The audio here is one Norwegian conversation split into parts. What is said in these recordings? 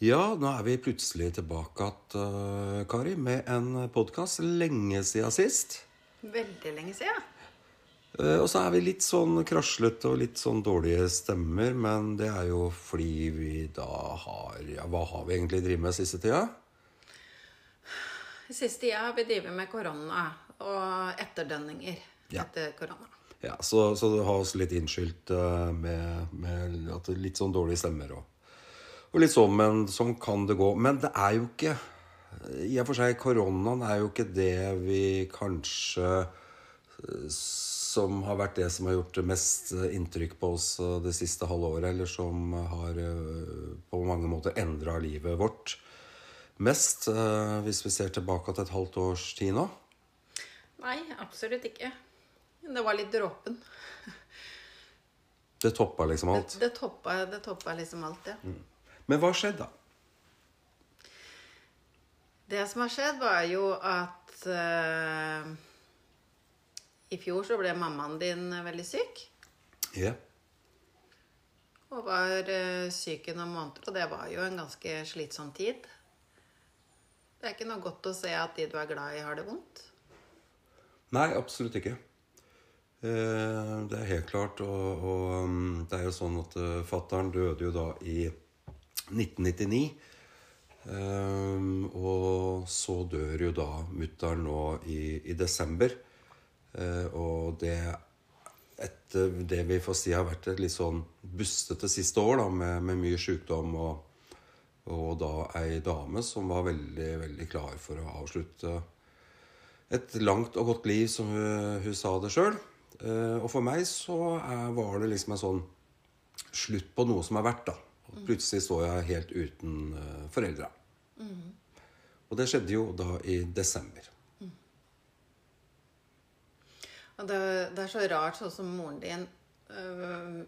Ja, nå er vi plutselig tilbake igjen, uh, Kari, med en podkast lenge siden sist. Veldig lenge siden. Uh, Og så er vi litt sånn kraslete og litt sånn dårlige stemmer, men det er jo fordi vi da har Ja, hva har vi egentlig drevet med siste tida? Siste tida har vi drevet med korona og etterdønninger Ja. etter korona. Ja, så, så du har oss litt innskyldt uh, med, med litt sånn dårlige stemmer og, og litt sånn, men sånn kan det gå. Men det er jo ikke I og for seg, koronaen er jo ikke det vi kanskje eh, Som har vært det som har gjort mest eh, inntrykk på oss eh, det siste halve året, eller som har eh, på mange måter endra livet vårt mest, hvis vi ser tilbake til et halvt års tid nå. Nei, absolutt ikke. Det var litt dråpen. Det toppa liksom alt. det, toppa, det toppa liksom alt, ja. Men hva skjedde, da? Det som har skjedd, var jo at uh, I fjor så ble mammaen din veldig syk. Ja. Og var uh, syk i noen måneder, og det var jo en ganske slitsom tid. Det er ikke noe godt å se at de du er glad i, har det vondt. Nei, absolutt ikke. Eh, Det er helt klart. Og, og um, det er jo sånn at fattern døde jo da i 1999. Eh, og så dør jo da mutter'n nå i, i desember. Eh, og det etter det vi får si har vært et litt sånn bustete siste år, da, med, med mye sykdom og, og da ei dame som var veldig, veldig klar for å avslutte et langt og godt liv, som hun, hun sa det sjøl. Og for meg så er, var det liksom en sånn slutt på noe som er verdt, da. Og plutselig så jeg helt uten uh, foreldra. Og det skjedde jo da i desember. Og det, det er så rart, sånn som moren din øh,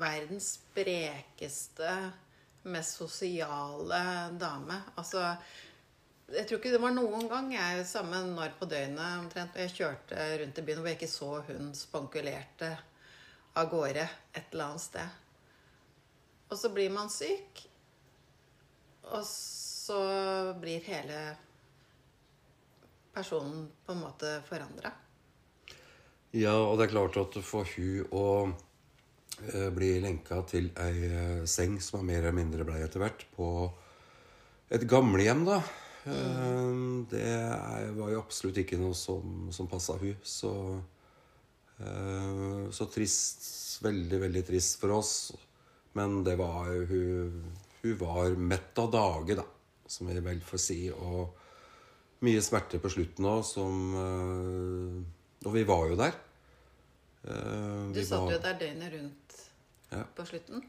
Verdens sprekeste, mest sosiale dame. Altså Jeg tror ikke det var noen gang jeg samme når på døgnet omtrent og jeg kjørte rundt i byen hvor jeg ikke så hun spankulerte av gårde et eller annet sted. Og så blir man syk, og så blir hele personen på en måte forandra. Ja, og det er klart at for hun å eh, bli lenka til ei eh, seng som er mer eller mindre blei etter hvert, på et gamlehjem, da mm. Det var jo absolutt ikke noe som, som passa hun. Så, eh, så trist. Veldig, veldig trist for oss. Men det var hun, hun var mett av dage, da, som vi vel får si. Og mye smerte på slutten òg, som eh, Og vi var jo der. Eh, Du satt jo der døgnet rundt Ja. på slutten.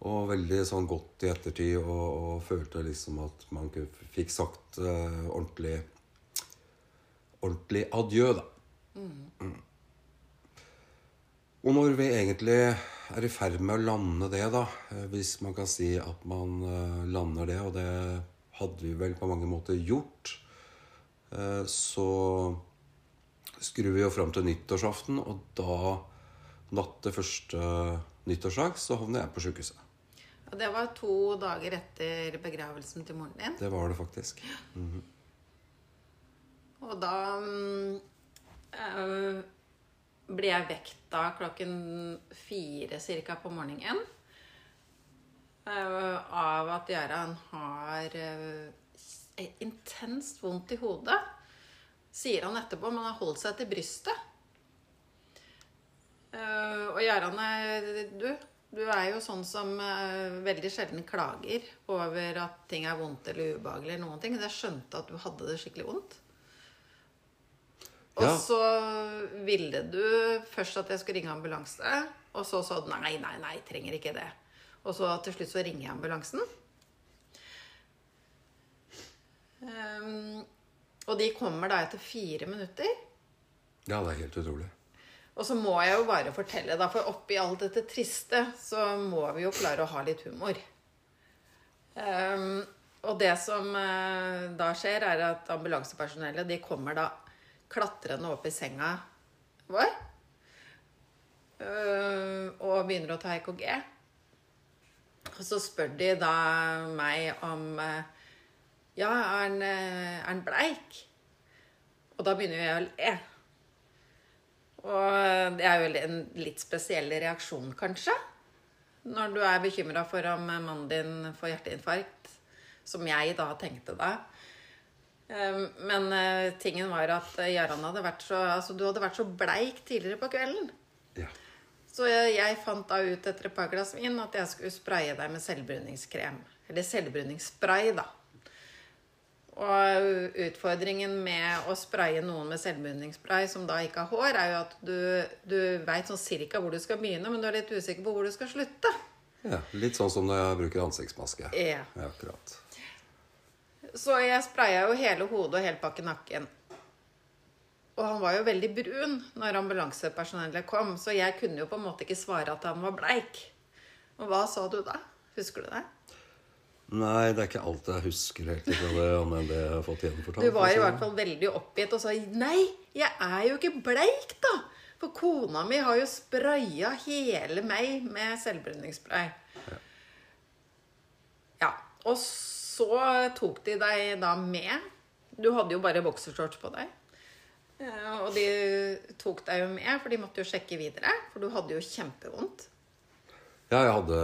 og veldig sånn godt i ettertid, og, og følte liksom at man fikk sagt uh, ordentlig Ordentlig adjø, da. Mm. Og når vi egentlig er i ferd med å lande det, da, eh, hvis man kan si at man eh, lander det, og det hadde vi vel på mange måter gjort, eh, så skrur vi jo fram til nyttårsaften, og da, natt til første nyttårsdag, så havner jeg på sjukehuset. Og det var to dager etter begravelsen til moren din. Det var det faktisk. Og da øh, ble jeg vekta klokken fire cirka på morgenen. eh, av at Jaran har eh, intenst vondt i hodet. Sier han etterpå, men har holdt seg til brystet. Eh, og Jaran er du, du er jo sånn som veldig sjelden klager over at ting er vondt eller ubehagelig. eller noen ting. Jeg skjønte at du hadde det skikkelig vondt. Og Ja. så ville du først at jeg skulle ringe ambulanse, og så sa du nei, nei, nei, trenger ikke det. Og så til slutt så ringer jeg ambulansen. Um, og de kommer da etter fire minutter. Ja, det er helt utrolig. Og så må jeg jo bare fortelle, da, for oppi alt dette triste, så må vi jo klare å ha litt humor. Um, og det som uh, da skjer, er at ambulansepersonellet de kommer da klatrende opp i senga vår. eh, og begynner å ta EKG. Og så spør de da meg om eh, Ja, er han, eh, er bleik? Og da begynner jeg å le. Og det er jo en litt spesiell reaksjon, kanskje. Når du er bekymra for om mannen din får hjerteinfarkt. Som jeg da tenkte da. Eh, Men eh, tingen var at Jarand hadde vært så Altså, du hadde vært så bleik tidligere på kvelden. Ja. Så jeg, jeg fant da ut etter et par glass vin at jeg skulle spraye deg med selvbruningskrem. Eller selvbruningsspray, da. Og utfordringen med å spraye noen med selvbruningsspray som da ikke har hår, er jo at du, du veit sånn cirka hvor du skal begynne, men du er litt usikker på hvor du skal slutte. ja. Litt sånn som når jeg bruker ansiktsmaske. Ja. Ja, akkurat. Så jeg spraya jo hele hodet og helt bak i nakken. Og han var jo veldig brun når ambulansepersonellet kom, så jeg kunne jo på en måte ikke svare at han var bleik. Og hva sa du da? Husker du det? Nei, det er ikke alt jeg husker helt fra det, annet enn det jeg har fått gjenfortalt. Du var i hvert fall veldig oppgitt og sa Nei, jeg er jo ikke bleik, da! For kona mi har jo spraya hele meg med selvbruningsspray. Ja. Og så tok de deg da med. Du hadde jo bare boksershorts på deg. Eh, Og de tok deg jo med, for de måtte jo sjekke videre. For du hadde jo kjempevondt. Ja, jeg hadde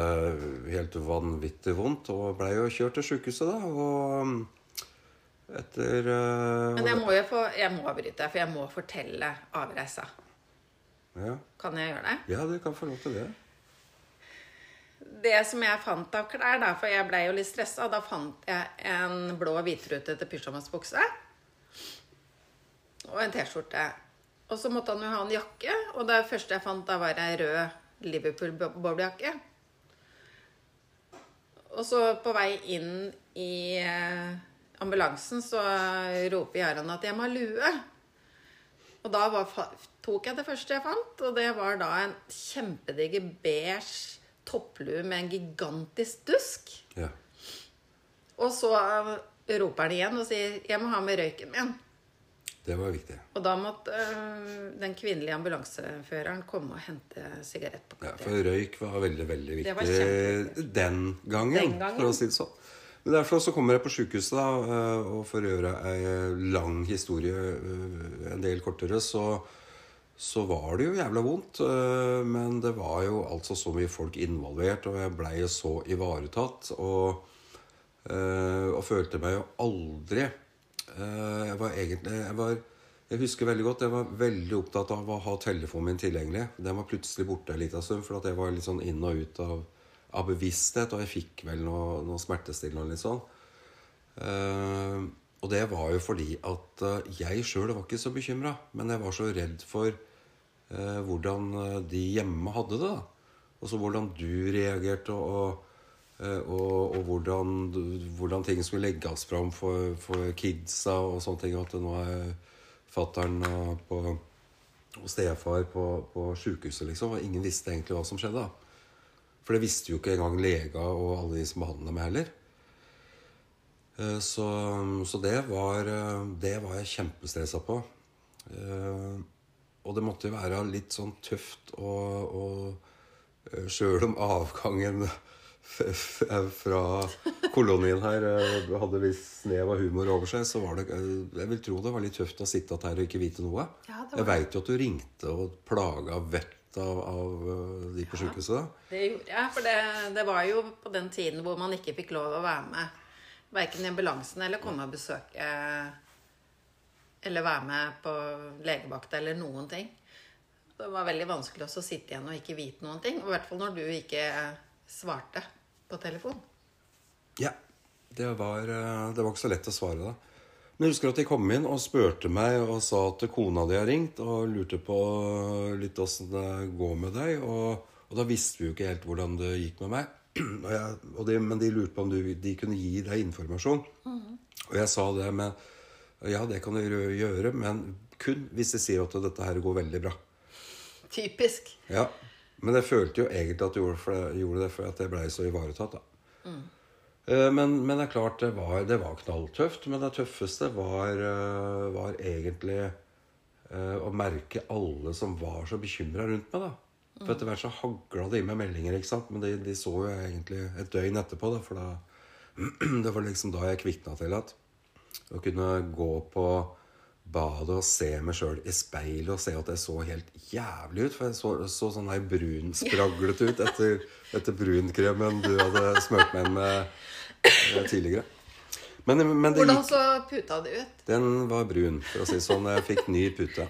helt vanvittig vondt og blei jo kjørt til sjukehuset, da. Og etter uh, Men jeg må jo få, jeg må avbryte, for jeg må fortelle avreisa. ja. Kan jeg gjøre det? ja, du kan få lov til det. Det som jeg fant av klær, da, for jeg ble jo litt stressa, da fant jeg en blå hvitrutete pysjamasbukse. Og en T-skjorte. Og så måtte han jo ha en jakke, og det første jeg fant, da var ei rød Liverpool-boblejakke. Og så på vei inn i eh, ambulansen så roper Jaran at jeg må ha lue. Og da var, tok jeg det første jeg fant, og det var da en kjempediger beige topplue med en gigantisk dusk. Ja. Og så roper han igjen og sier 'jeg må ha med røyken min'. Det var viktig. Og da måtte øh, den kvinnelige ambulanseføreren komme og hente sigarett på Ja, for røyk var veldig, veldig viktig den gangen, Den gangen. for å si det sånn. Men derfor så kommer jeg på sjukehuset, da, eh, og for å gjøre ei lang historie eh, en del kortere, så, så var det jo jævla vondt. eh, Men det var jo altså så mye folk involvert, og jeg blei jo så ivaretatt. Og, eh, og følte meg jo aldri eh, Jeg var egentlig jeg var, jeg husker veldig godt, jeg var veldig opptatt av å ha telefonen min tilgjengelig. Den var plutselig borte en liten stund, for at jeg var litt sånn inn og ut av, av bevissthet. Og jeg fikk vel noe, noe smertestillende litt sånn. Og det var jo fordi at jeg sjøl var ikke så bekymra, men jeg var så redd for hvordan eh, de hjemme hadde det. da. Så hvordan du reagerte, og, eh, og, og hvordan, hvordan ting skulle legges fram for, for kidsa og sånne ting. At nå er fattern og, stefar på, på sjukehuset, liksom. Og ingen visste egentlig hva som skjedde. For det visste jo ikke engang lega og alle de som behandla meg heller. Eh, Så, så det, var, eh, det var jeg kjempestressa på. Eh, Og det måtte jo være litt sånn tøft og, og sjøl om avgangen fra kolonien her eh, hadde litt snev av humor over seg, så var det eh, Jeg vil tro det var litt tøft å sitte her og ikke vite noe. Ja, var Jeg veit jo at du ringte og plaga vettet av, av eh, de på sjukehuset. da. Det gjorde jeg, for det, det var jo på den tiden hvor man ikke fikk lov å være med. Verken i ambulansen eller komme og besøke Eller være med på legevakta eller noen ting. Det var veldig vanskelig også å sitte igjen og ikke vite noen ting. I hvert fall når du ikke svarte på telefon. Ja. Det var, eh, det var ikke så lett å svare da. Men jeg husker at de kom inn og spurte meg og sa at kona di har ringt og lurte på litt åssen det går med deg. Og, og da visste vi jo ikke helt hvordan det gikk med meg. Og jeg, og de, men de lurte på om du, de kunne gi deg informasjon. Og jeg sa det med Ja, det kan du gjøre, men kun hvis de sier at dette her går veldig bra. Typisk. Ja, Men jeg følte jo egentlig at du gjorde, det for at jeg blei så ivaretatt. da. Mm. Men, men det er klart, det var, det var knalltøft. Men det tøffeste var, eh, var egentlig eh, å merke alle som var så bekymra rundt meg. da. For etter hvert så hagla det i meg meldinger, ikke sant? men de, de så jo egentlig et døgn etterpå. Da, for da, det var liksom da jeg kvikna til at å kunne gå på badet og se meg sjøl i speilet og se at jeg så helt jævlig ut. For jeg så, så sånn her brunspraglete ut etter, etter brunkremen du hadde smurt meg med eh, tidligere. Men, men det Hvordan så puta di ut? Den var brun, for å si sånn. Jeg fikk ny pute.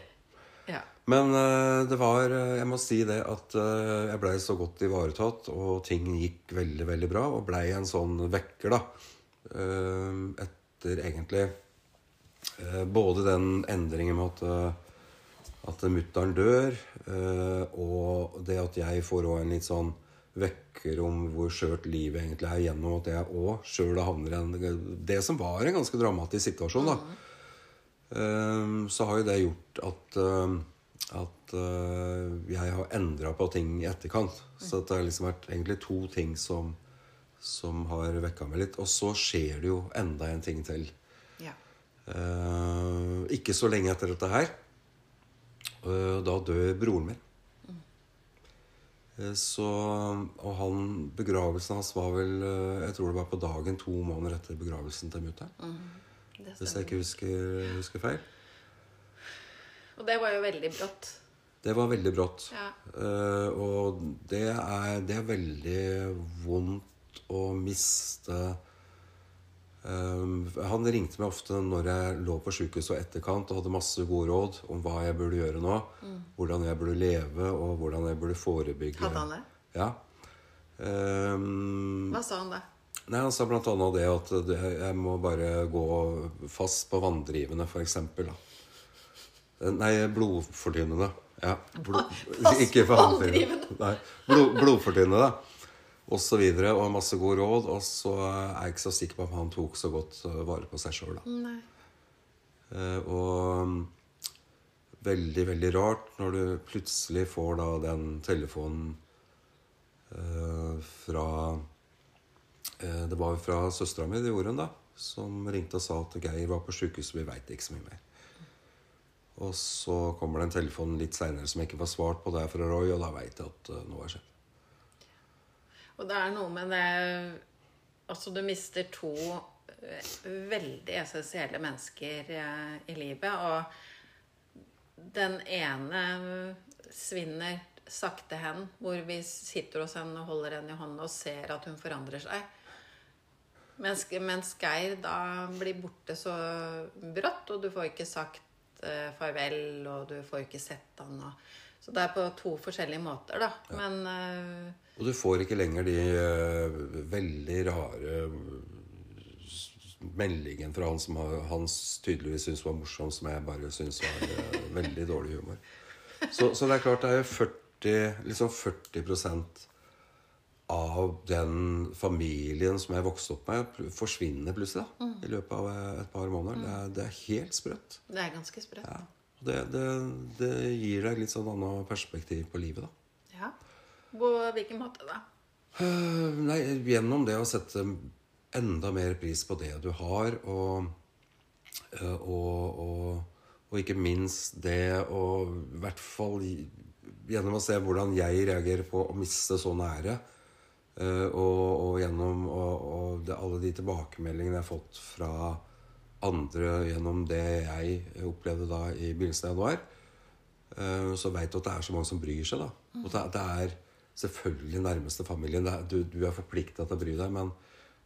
Ja. Men eh, det var eh, Jeg må si det at jeg blei så godt ivaretatt, og ting gikk veldig, veldig bra. Og blei en sånn vekker, da. Eh, Etter egentlig eh, både den endringen med at eh, at mutter'n dør, eh, og det at jeg får òg en litt sånn vekker om hvor skjørt livet egentlig er, gjennom at jeg òg sjøl havner i Det som var en ganske dramatisk situasjon, da. Eh, så har jo det gjort at at jeg har endra på ting i etterkant. Så det har liksom vært egentlig to ting som, som har vekka meg litt. Og så skjer det jo enda en ting til. ja. Uh, ikke så lenge etter dette her. Uh, da dør broren min. Eh, så, og han, begravelsen hans var vel Jeg tror det var på dagen to måneder etter begravelsen til mutter'n. Det Hvis jeg ikke husker, husker feil. Og det var jo veldig brått. Det var veldig brått. Ja. Og det er, det er veldig vondt å miste um, Han ringte meg ofte når jeg lå på sjukehuset og etterkant og hadde masse gode råd om hva jeg burde gjøre nå. Hvordan jeg burde leve, og hvordan jeg burde forebygge. Hadde han det? Ja. Um, Hva sa han da? Nei, Han sa annet det at jeg må bare gå fast på vanndrivende, f.eks. Nei, blodfortynnende. Ja, blod, ikke vanndrivende. Nei, blod, blodfortynnende. Og så videre, og masse gode råd. Og så er jeg ikke så sikker på om han tok så godt eh, vare på seg sjøl, da. Eh, og mm, veldig, veldig rart når du plutselig får da den telefonen eh, fra eh, Det var jo fra søstera mi, det gjorde hun, da. Som ringte og sa at Geir var på sjukehuset, vi veit ikke så mye mer. Og så kommer det en telefon litt seinere som jeg ikke får svart på. Det er fra Roy, og da veit jeg at noe har skjedd. Og det er noe med det Altså, du mister to eh, veldig essensielle mennesker eh, i livet, og den ene svinner sakte hen, hvor vi sitter hos henne og holder henne i hånden og ser at hun forandrer seg. Mens, mens Geir da blir borte så brått, og du får ikke sagt eh, farvel, og du får ikke sett han. Og, så det er på to forskjellige måter, da. Men uh, Og du får ikke lenger de uh, veldig rare eh, meldingen fra han som har, han tydeligvis syntes var morsom, som jeg bare syntes var uh, veldig dårlig humor. Så, så det er klart det er jo 40, liksom 40% av den familien som jeg vokste opp med, forsvinner plutselig da, i løpet av et par måneder. Det, er, det er helt sprøtt. det er ganske sprøtt. Ja. Det, det, det gir deg litt sånn annet perspektiv på livet, da. Ja. På hvilken måte da? Eh, Nei, gjennom det å sette enda mer pris på det du har, og, eh, og, og, og ikke minst det å I hvert fall gjennom å se hvordan jeg reagerer på å miste så nære. eh, Og, og gjennom alle de tilbakemeldingene jeg har fått fra andre gjennom det jeg opplevde da i begynnelsen av januar, eh, så veit du at det er så mange som bryr seg. da. Og det, er selvfølgelig nærmeste familien. Du, du er forplikta til å bry deg, men,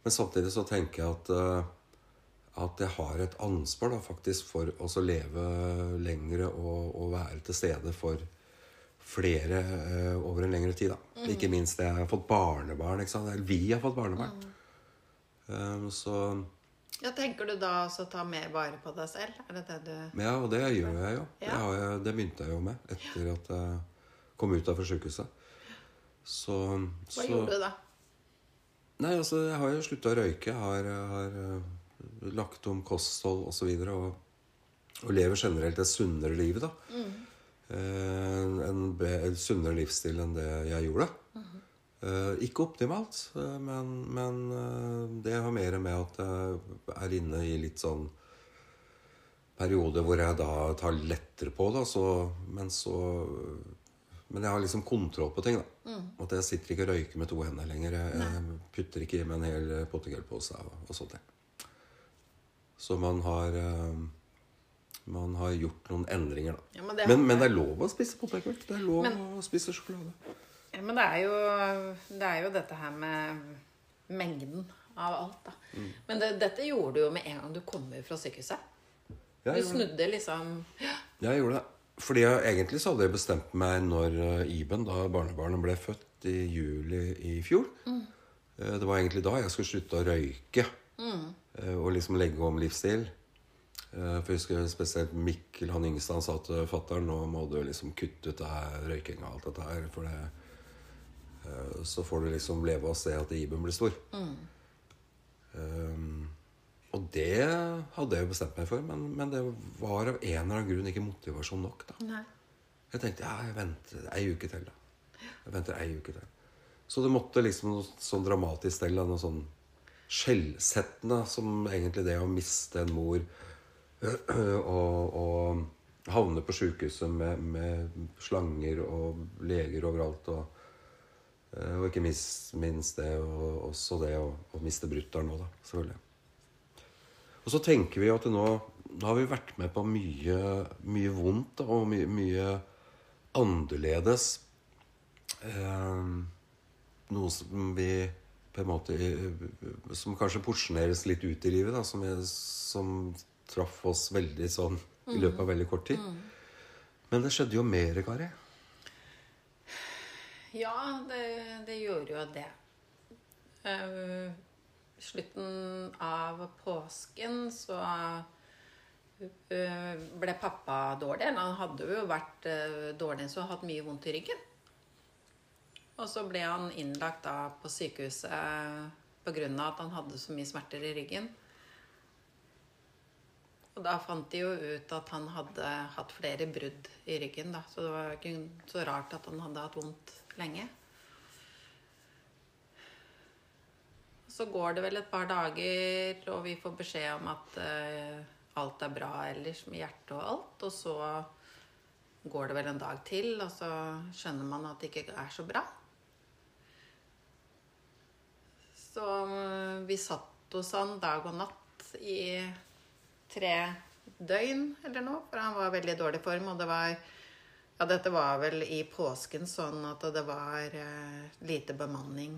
men samtidig så tenker jeg at eh, at jeg har et ansvar da, faktisk for å leve lengre og, og være til stede for flere uh, over en lengre tid. da. Ikke minst det jeg har fått barnebarn. ikke sant? Vi har fått barnebarn. Eh, så Ja, Tenker du da også å ta mer vare på deg selv? Er det det du Ja, og det gjør jeg jo. Det, Ja. har jeg, det begynte jeg jo med etter at jeg kom ut av sjukehuset. Så, Hva så gjorde du da? Nei, altså, jeg har jo slutta å røyke. Har, har eh, lagt om kosthold osv. Og, så videre, og, og lever generelt et sunnere liv, da. Eh, en, en, en sunnere livsstil enn det jeg gjorde. Eh, ikke optimalt, eh, men, men eh, det har mer med at jeg er inne i litt sånn periode hvor jeg da tar lettere på det. Så, men så Men jeg har liksom kontroll på ting. da. At jeg sitter ikke og røyker med to hender lenger. Jeg, jeg putter ikke i meg en hel pottegullpose og, og sånt. ting. Så man har Man har gjort noen endringer, da. Ja, men det- men, men det er lov å spise potetgull. Det er lov Men- å spise sjokolade. Men det er, jo, det er jo dette her med mengden av alt, da. Mm. Men det, dette gjorde du jo med en gang du kom ut fra sykehuset. Jeg Du snudde liksom ja, jeg gjorde det. Fordi jeg, egentlig så hadde jeg bestemt meg når eh, Iben, da barnebarnet ble født i juli i fjor. Mm. Det var egentlig da jeg skulle slutte å røyke. Mm. Og liksom legge om livsstil. Eh, For jeg husker spesielt Mikkel, han yngste, han sa til fatter'n nå må du liksom kutte ut det her røykinga og alt dette her. For det, eh, så får du liksom leve og se at Iben blir stor. Um, og det hadde jeg jo bestemt meg for, men, men det var av en eller annen grunn ikke motivasjon nok. da. Nei. Jeg tenkte ja, jeg venter ei uke til. da. Jeg venter ei uke til. Så det måtte liksom noe sånn dramatisk til. Noe sånn skjellsettende som egentlig det å miste en mor og, og havne på sjukehuset med, med slanger og leger overalt. og Eh, Og ikke minst, det, og også det å, å miste brutter'n nå, da. Selvfølgelig. Og så tenker vi at nå, nå har vi vært med på mye, mye vondt og mye, mye annerledes. Eh, noe som vi på en måte eh, Som kanskje porsjoneres litt ut i livet, da, som, som traff oss veldig sånn i løpet av veldig kort tid. Men det skjedde jo mer, Kari. Ja, det, det gjorde jo det. Uh, slutten av påsken så uh, ble pappa dårlig. Han hadde jo vært uh, dårlig, så hatt mye vondt i ryggen. Og så ble han innlagt da på sykehuset pga. at han hadde så mye smerter i ryggen. Og da fant de jo ut at han hadde hatt flere brudd i ryggen. da, Så det var ikke så rart at han hadde hatt vondt lenge. Så går det vel et par dager, og vi får beskjed om at uh, alt er bra ellers med hjertet og alt. Og så går det vel en dag til, og så skjønner man at det ikke er så bra. Så eh, vi satt hos han dag og natt i tre døgn eller noe, for han var i veldig dårlig form. Og det var Ja, dette var vel i påsken sånn at det var eh, lite bemanning.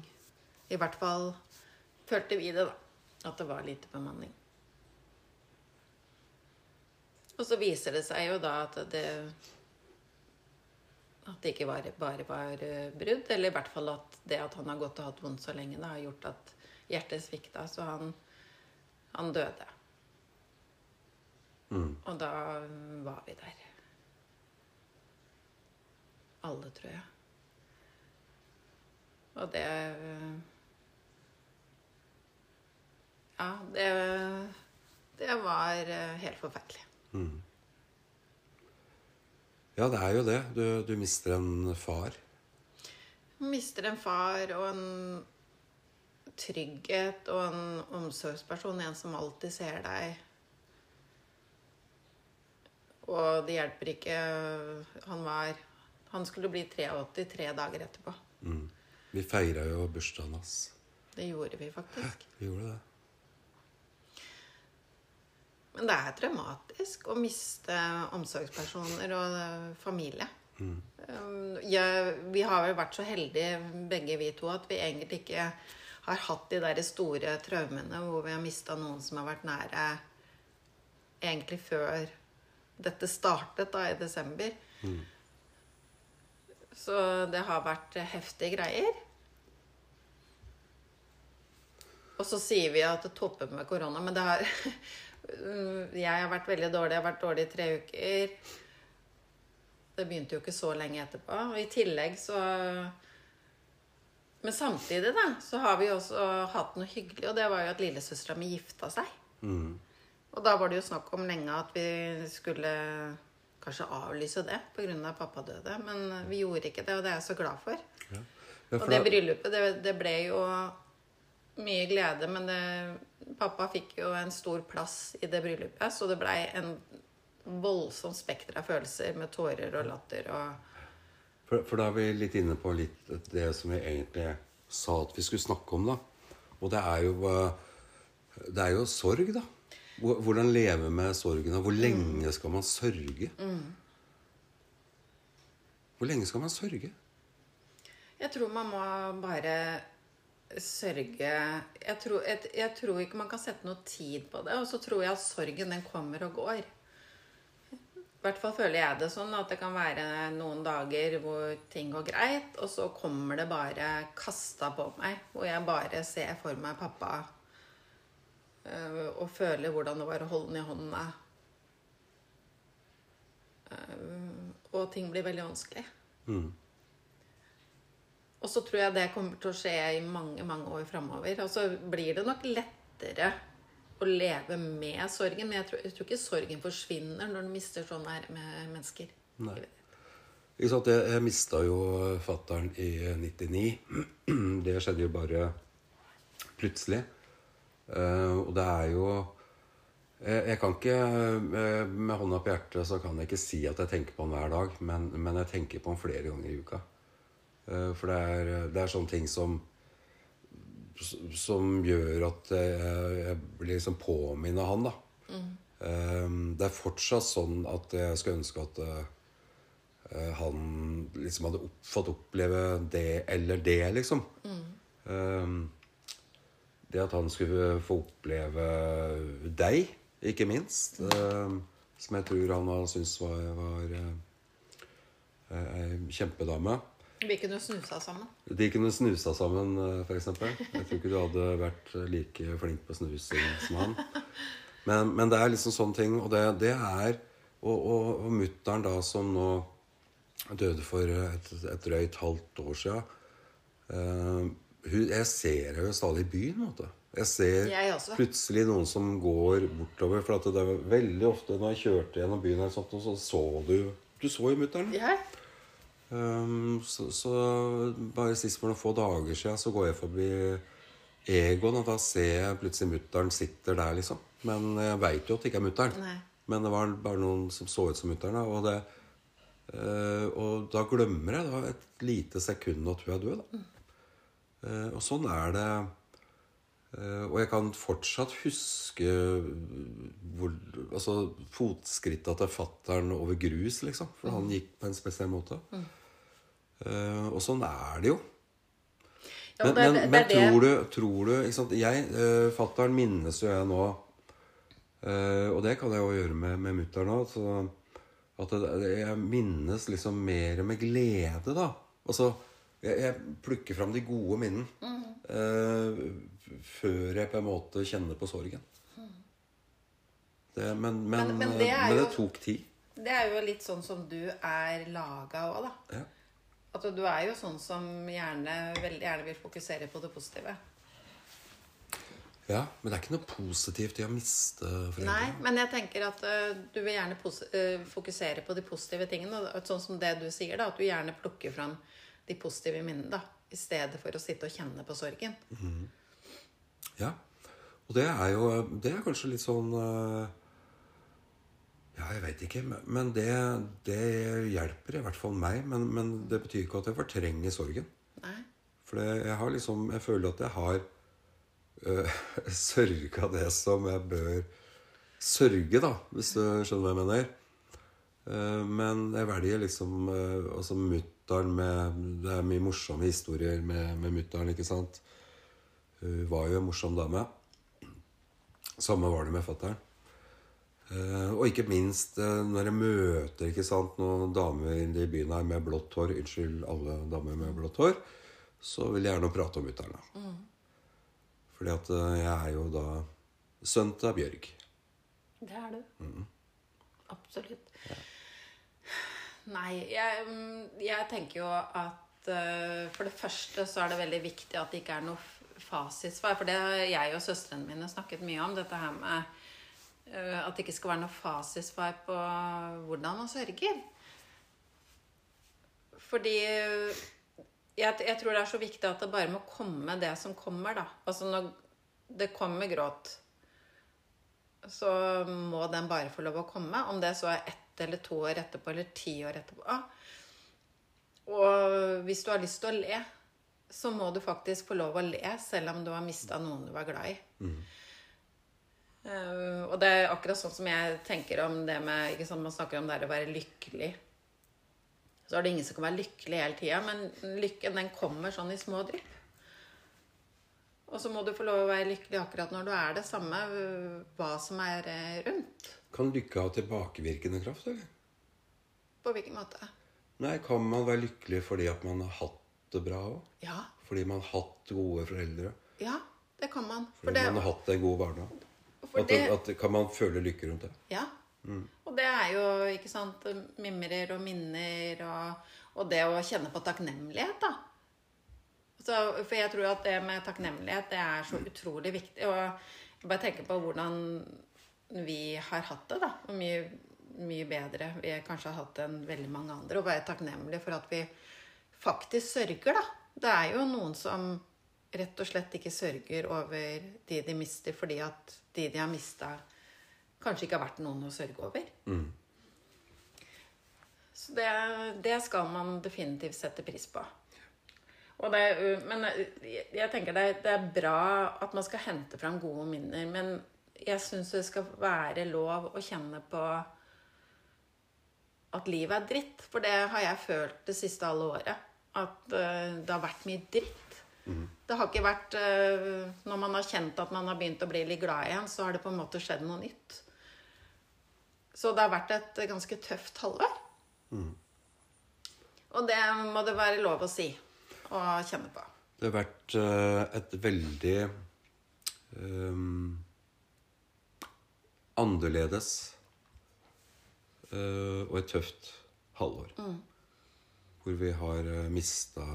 I hvert fall følte vi det, da. At det var lite bemanning. Og så viser det seg jo da at det At det ikke var, bare var eh, brudd. Eller i hvert fall at det at han har gått og hatt vondt så lenge, det har gjort at hjertet svikta. Så han, han døde. Og da var vi der. Alle, tror jeg. Og det Ja, det Det var eh, helt forferdelig. Ja, det er jo det. Du, du mister en far. Mister en far og en trygghet og en omsorgsperson. En som alltid ser deg. Og det hjelper ikke Han var Han skulle bli 83 tre dager etterpå. Mm. Vi feira jo bursdagen hans. Det gjorde vi faktisk. Vi gjorde det. Men det er traumatisk å miste omsorgspersoner og eh, familie. Mm. Jeg, vi har vel vært så heldige, begge vi to, at vi egentlig ikke har hatt de der store traumene hvor vi har mista noen som har vært nære egentlig før dette startet da i desember. Så det har vært heftige greier. Og så sier vi at det topper med korona, men det har Jeg har vært veldig dårlig. Jeg har vært dårlig i tre uker. Det begynte jo ikke så lenge etterpå. Og i tillegg så Men samtidig, da, så har vi også hatt noe hyggelig, og det var jo at lillesøstera mi gifta seg. Og da var det jo snakk om lenge at vi skulle kanskje avlyse det pga. at pappa døde. Men vi gjorde ikke det, og det er jeg så glad for. Ja. Ja, Og det bryllupet, det, det ble jo mye glede, men det, pappa fikk jo en stor plass i det bryllupet, så det blei en voldsomt spekter av følelser med tårer og latter og For, for da er vi litt inne på litt det som vi egentlig sa at vi skulle snakke om, da. Og det er jo eh, Det er jo sorg, da. Hvor- Hvordan leve med sorgen. Hvor lenge skal man sørge? Hvor lenge skal man sørge? Jeg tror man må bare sørge jeg tror, jeg, jeg tror ikke man kan sette noe tid på det. Og så tror jeg at sorgen, den kommer og går. I hvert fall føler jeg det sånn at det kan være noen dager hvor ting går greit, og så kommer det bare kasta på meg. Hvor jeg bare ser for meg pappa og føle hvordan det var å holde den i hånda. Øh, og ting blir veldig vanskelig. Og så tror jeg det kommer til å skje i mange, mange år framover. Og så blir det nok lettere å leve med sorgen. Men jeg tror, jeg tror ikke sorgen forsvinner når du mister sånn her med mennesker. Nei. Ikke sant? Jeg, jeg mista jo fattern i 99. Det skjedde jo bare plutselig. Eh, og det er jo jeg, jeg kan ikke eh, Med hånda på hjertet så kan jeg ikke si at jeg tenker på han hver dag, men, men jeg tenker på han flere ganger i uka. Eh, for det er, det er sånne ting som som gjør at jeg, blir liksom påminnet han, da. Eh, det er fortsatt sånn at jeg skulle ønske at eh, eh, han liksom hadde fått oppleve det eller det, liksom. Eh, det at han skulle få oppleve deg, ikke minst. eh, som jeg tror han har syntes var, var eh, ei kjempedame. Vi kunne snusa sammen. De kunne snusa sammen, f.eks. Jeg tror ikke du hadde vært like flink på snusing som han. Men, men det er liksom sånne ting. Og det, det er Og, og, og mutter'n, da, som nå døde for et, et drøyt halvt år sia Jeg ser henne stadig i byen. vet du. Jeg ser Jeg plutselig noen som går bortover. For at det er veldig ofte når jeg kjørte gjennom byen, her, sånt, så så du Du så jo mutter'n. Ja. Um, så, så bare sist for noen få dager siden så går jeg forbi Egon, og da ser jeg plutselig mutter'n sitter der, liksom. Men jeg veit jo at det ikke er mutter'n. Men det var bare noen som så ut som mutter'n. Og, eh, og da glemmer jeg da et lite sekund at hun er død. da. Eh, og sånn er det. Eh, og jeg kan fortsatt huske hvor, altså, fotskritta til fattern over grus, liksom. For han gikk på en spesiell måte. Eh, og sånn er det jo. Ja, Men, det men, det men det- tror du, tror du ikke sant? Jeg, eh, Fattern minnes jo jeg nå eh, Og det kan jeg jo gjøre med, med mutter'n òg. At jeg minnes liksom mer med glede, da. Altså, jeg, jeg plukker fram de gode minnen. eh, før jeg på en måte kjenner på sorgen. Det, men, men, Men- men det men det tok tid. Det er jo litt sånn som du er laga òg, da. Ja. At du er jo sånn som gjerne, veldig gjerne vil fokusere på det positive. ja, Men det er ikke noe positivt i å miste foreldre. Nei, men jeg tenker at uh, du vil gjerne eh, fokusere på de positive tingene. og Sånn som det du sier, da. At du gjerne plukker fram de positive minnene, da. I stedet for å sitte og kjenne på sorgen. Ja. Og det er jo Det er kanskje litt sånn eh, Ja, jeg veit ikke. men- Men det, det hjelper i hvert fall meg. Men, men det betyr ikke at jeg fortrenger sorgen. Nei. For jeg har liksom Jeg føler at jeg har øh, sørga det som jeg bør sørge, da. Hvis du skjønner hva jeg mener. Eh, men jeg velger liksom uh, Altså mutter'n med Det er mye morsomme historier med, med mutter'n, ikke sant. Hun var jo en morsom dame. Samme var det med fatter'n. Eh, og ikke minst eh, når jeg møter ikke sant, noen damer i byen her med blått hår Unnskyld alle damer med blått hår. Så vil jeg gjerne prate om mutter'n. da. Fordi at eh, jeg er jo da sønnen til Bjørg. Det er du. Absolutt. Nei, jeg, mm, jeg tenker jo at uh, for det første så er det veldig viktig at det ikke er noe fasitsvar. For det har jeg og søstrene mine snakket mye om, dette her med uh, at det ikke skal være noe fasitsvar på hvordan man sørger. Fordi jeg, jeg tror det er så viktig at det bare må komme det som kommer, da. Altså når det kommer gråt, så må den bare få lov å komme. Om det så er ett eller to år etterpå eller ti år etterpå. Og hvis du har lyst til å le, så må du faktisk få lov å le selv om du har mista noen du var glad i. Eh, og det er akkurat sånn som jeg tenker om det med ikke sant, Man snakker om det er å være lykkelig. Så er det ingen som kan være lykkelig hele tida, men lykken den kommer sånn i små drypp. Og så må du få lov å være lykkelig akkurat når du er det samme, hva som er eh, rundt. Kan lykke ha tilbakevirkende kraft, eller? På hvilken måte? Nei, kan man være lykkelig fordi at man har hatt det bra òg? Ja, Fordi man har hatt gode foreldre? ja, det kan man. For Fordi det, man har hatt en god barndom? At, det, at, kan man føle lykke rundt det? ja. Og det er jo, ikke sant, mimrer og minner og, og det å kjenne på takknemlighet, da. Så, for jeg tror at det med takknemlighet, det er så utrolig viktig. Og jeg bare tenker på hvordan vi har hatt det, da. Og mye, mye bedre vi kanskje har hatt enn veldig mange andre. Og være takknemlige for at vi faktisk sørger, da. Det er jo noen som rett og slett ikke sørger over de de mister, fordi at de de har mista, kanskje ikke har vært noen å sørge over. Så det, det skal man definitivt sette pris på. Og det, men jeg tenker det, er- det er bra at man skal hente fram gode minner, men jeg syns det skal være lov å kjenne på at livet er dritt. For det har jeg følt det siste halve året. At eh, det har vært mye dritt. Det har ikke vært eh, Når man har kjent at man har begynt å bli litt glad igjen, så har det på en måte skjedd noe nytt. Så det har vært et ganske tøft halvår. Og det må det være lov å si og kjenne på. Det har vært eh, et veldig ehm, annerledes uh, og et tøft halvår. Hvor vi har uh, mista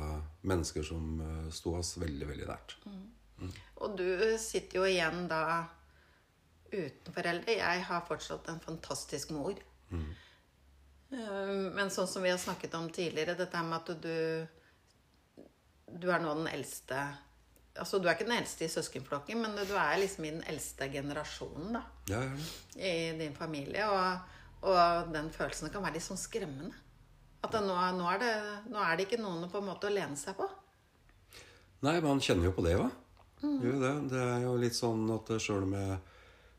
mennesker som uh, sto oss veldig, veldig nært. Og du sitter jo igjen da uten foreldre. Jeg har fortsatt en fantastisk mor. Mm. Men sånn som vi har snakket om tidligere, dette med at du Du er nå den eldste Altså, du er ikke den eldste i søskenflokken, men du er liksom i den eldste generasjonen da, Ja, ja. i din familie. Og, og den følelsen kan være litt sånn skremmende. At det, nå, nå, er det, nå er det ikke noen på en måte å lene seg på. Nei, man kjenner jo på det òg. Mm. jo det. Det er jo litt sånn at sjøl om jeg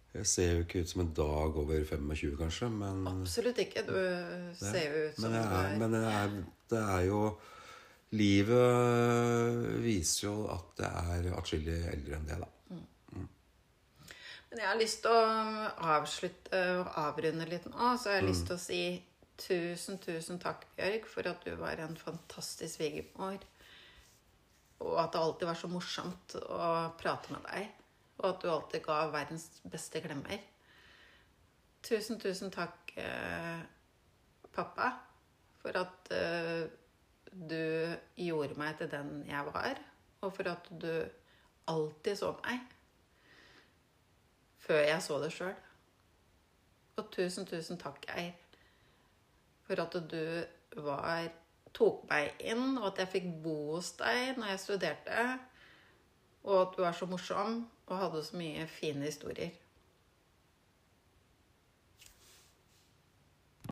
Jeg ser jo ikke ut som en dag over 25, kanskje, men Absolutt ikke. Du ser jo ut som Men, er, men er, det er jo Livet viser jo at det er atskillig eldre enn det, da. Men jeg har lyst til å avslutte og avrunde litt nå. Så jeg har lyst til å si tusen, tusen takk, Bjørg, for at du var en fantastisk svigermor. Og at det alltid var så morsomt å prate med deg. Og at du alltid ga verdens beste klemmer. Tusen, tusen takk, eh, pappa, for at eh, du gjorde meg til den jeg var. Og for at du alltid så meg før jeg så det sjøl. Og tusen, tusen takk, Eir, for at du var tok meg inn, og at jeg fikk bo hos deg når jeg studerte. Og at du er så morsom og hadde så mye fine historier.